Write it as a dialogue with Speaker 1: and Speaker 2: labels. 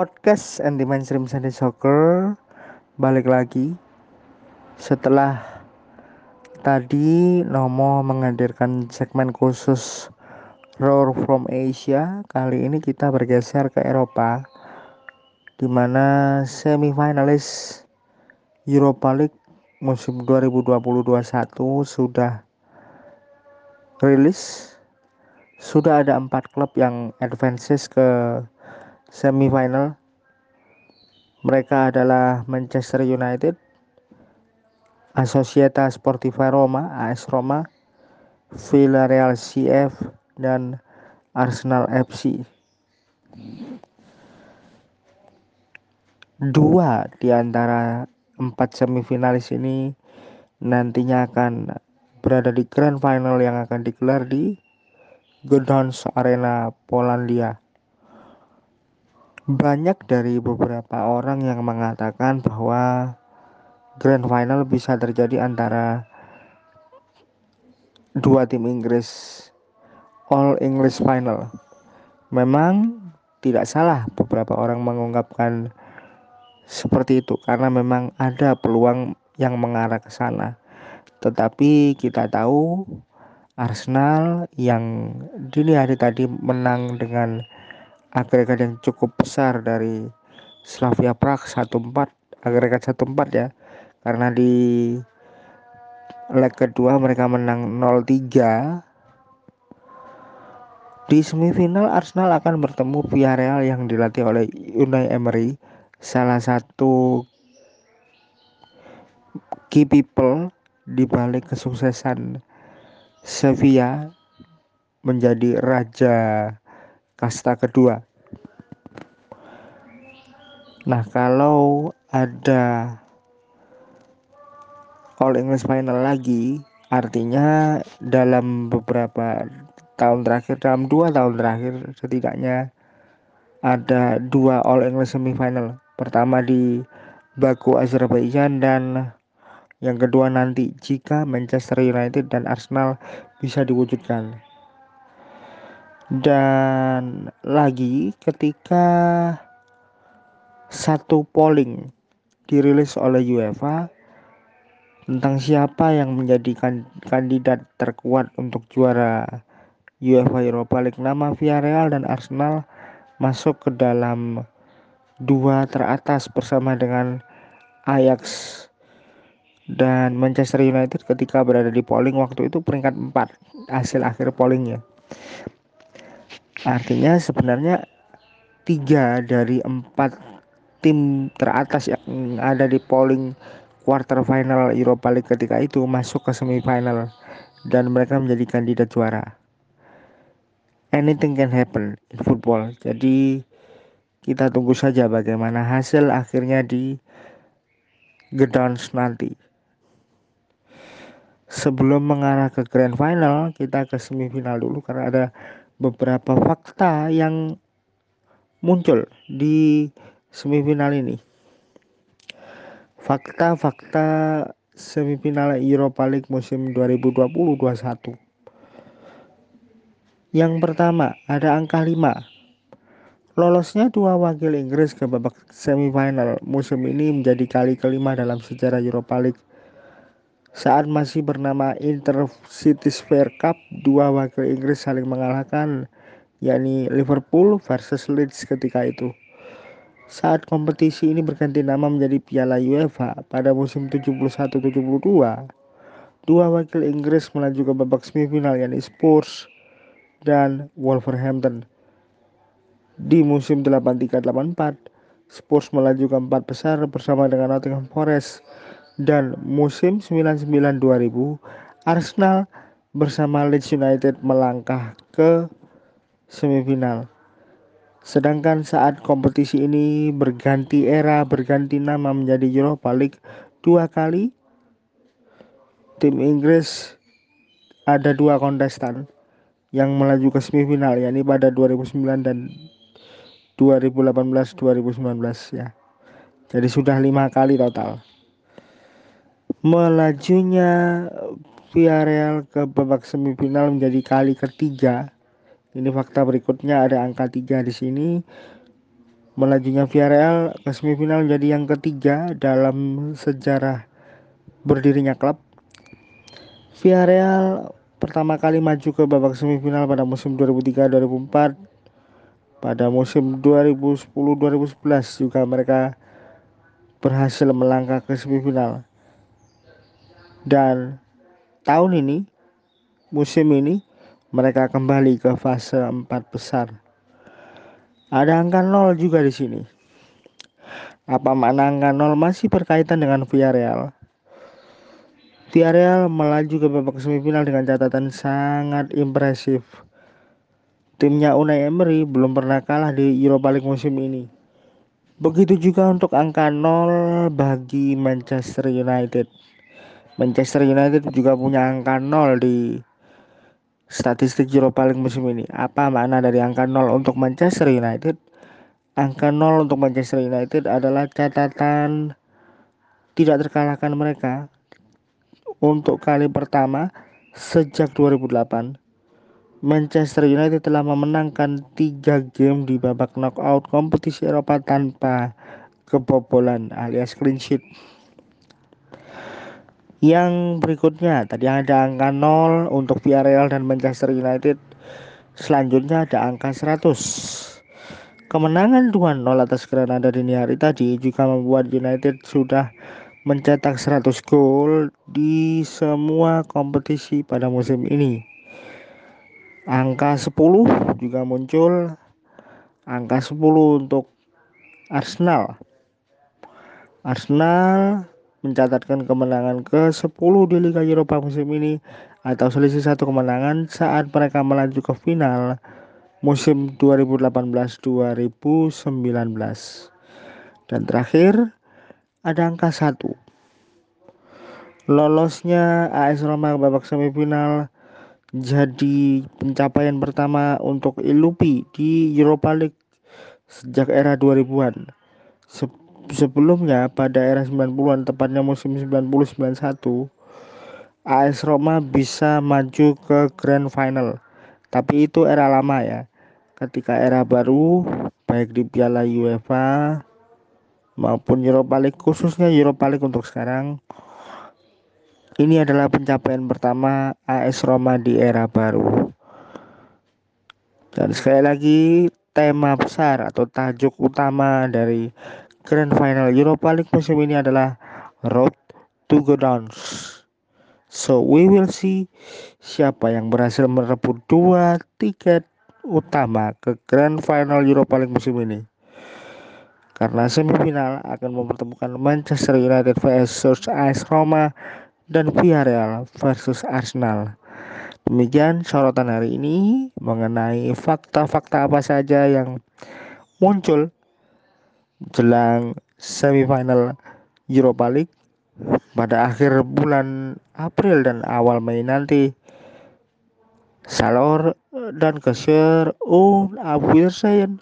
Speaker 1: podcast anti mainstream Sunday Soccer. Balik lagi setelah tadi Nomo menghadirkan segmen khusus Roar from Asia. Kali ini kita bergeser ke Eropa di mana semifinalis Europa League musim 2020-21 sudah rilis. Sudah ada empat klub yang advances ke semifinal. Mereka adalah Manchester United, Asocieta Sportiva Roma, AS Roma, Villarreal CF, dan Arsenal FC. Dua di antara empat semifinalis ini nantinya akan berada di grand final yang akan digelar di Gdansk Arena Polandia. Banyak dari beberapa orang yang mengatakan bahwa grand final bisa terjadi antara dua tim Inggris All English Final. Memang tidak salah beberapa orang mengungkapkan seperti itu karena memang ada peluang yang mengarah ke sana. Tetapi kita tahu Arsenal yang dini hari tadi menang dengan agregat yang cukup besar dari Slavia Prague 1-4 agregat 1-4 ya. Karena di leg kedua mereka menang 0-3 di semifinal Arsenal akan bertemu Villarreal yang dilatih oleh Unai Emery salah satu key people di balik kesuksesan Sevilla menjadi raja kasta kedua. Nah, kalau ada All English Final lagi, artinya dalam beberapa tahun terakhir, dalam dua tahun terakhir setidaknya ada dua All English Semifinal. Pertama di Baku, Azerbaijan dan yang kedua nanti jika Manchester United dan Arsenal bisa diwujudkan. Dan lagi ketika satu polling dirilis oleh UEFA tentang siapa yang menjadi kandidat terkuat untuk juara UEFA Europa League. Nama Villarreal dan Arsenal masuk ke dalam dua teratas bersama dengan Ajax dan Manchester United ketika berada di polling waktu itu peringkat 4 hasil akhir pollingnya artinya sebenarnya tiga dari empat tim teratas yang ada di polling quarter final Europa League ketika itu masuk ke semifinal dan mereka menjadi kandidat juara. Anything can happen in football. Jadi kita tunggu saja bagaimana hasil akhirnya di Gdansk nanti. Sebelum mengarah ke grand final kita ke semifinal dulu karena ada beberapa fakta yang muncul di semifinal ini. Fakta-fakta semifinal Europa League musim 2020-21 yang pertama ada angka 5 Lolosnya dua wakil Inggris ke babak semifinal musim ini menjadi kali kelima dalam sejarah Europa League saat masih bernama Intercity Sphere Cup, dua wakil Inggris saling mengalahkan, yakni Liverpool versus Leeds ketika itu. Saat kompetisi ini berganti nama menjadi Piala UEFA pada musim 71-72, dua wakil Inggris melaju ke babak semifinal yakni Spurs dan Wolverhampton. Di musim 83-84, Spurs melaju ke empat besar bersama dengan Nottingham Forest dan musim 99-2000 Arsenal bersama Leeds United melangkah ke semifinal. Sedangkan saat kompetisi ini berganti era, berganti nama menjadi Europa League dua kali, tim Inggris ada dua kontestan yang melaju ke semifinal, yakni pada 2009 dan 2018-2019 ya. Jadi sudah lima kali total melajunya Villarreal ke babak semifinal menjadi kali ketiga. Ini fakta berikutnya ada angka tiga di sini. Melajunya Villarreal ke semifinal menjadi yang ketiga dalam sejarah berdirinya klub. Villarreal pertama kali maju ke babak semifinal pada musim 2003-2004. Pada musim 2010-2011 juga mereka berhasil melangkah ke semifinal. Dan tahun ini, musim ini, mereka kembali ke fase empat besar. Ada angka nol juga di sini. Apa makna angka nol masih berkaitan dengan Villarreal? Villarreal melaju ke babak semifinal dengan catatan sangat impresif. Timnya Unai Emery belum pernah kalah di Europa League musim ini. Begitu juga untuk angka nol bagi Manchester United. Manchester United juga punya angka nol di statistik Europa League musim ini. Apa makna dari angka 0 untuk Manchester United? Angka 0 untuk Manchester United adalah catatan tidak terkalahkan mereka untuk kali pertama sejak 2008. Manchester United telah memenangkan tiga game di babak knockout kompetisi Eropa tanpa kebobolan alias clean sheet. Yang berikutnya tadi ada angka 0 untuk Villarreal dan Manchester United. Selanjutnya ada angka 100. Kemenangan 2-0 atas Granada dini hari tadi juga membuat United sudah mencetak 100 gol di semua kompetisi pada musim ini. Angka 10 juga muncul. Angka 10 untuk Arsenal. Arsenal mencatatkan kemenangan ke-10 di Liga Eropa musim ini atau selisih satu kemenangan saat mereka melaju ke final musim 2018-2019. Dan terakhir ada angka 1. Lolosnya AS Roma ke babak semifinal jadi pencapaian pertama untuk Ilupi di Europa League sejak era 2000-an sebelumnya pada era 90-an tepatnya musim 90-91 AS Roma bisa maju ke grand final. Tapi itu era lama ya. Ketika era baru baik di Piala UEFA maupun Europa League khususnya Europa League untuk sekarang ini adalah pencapaian pertama AS Roma di era baru. Dan sekali lagi tema besar atau tajuk utama dari Grand Final Europa League musim ini adalah Road to Go Downs. So we will see siapa yang berhasil merebut dua tiket utama ke Grand Final Europa League musim ini. Karena semifinal akan mempertemukan Manchester United versus AS Roma dan Villarreal versus Arsenal. Demikian sorotan hari ini mengenai fakta-fakta apa saja yang muncul jelang semifinal Europa League pada akhir bulan April dan awal Mei nanti. Salor dan Kesher und Auf Wiedersehen.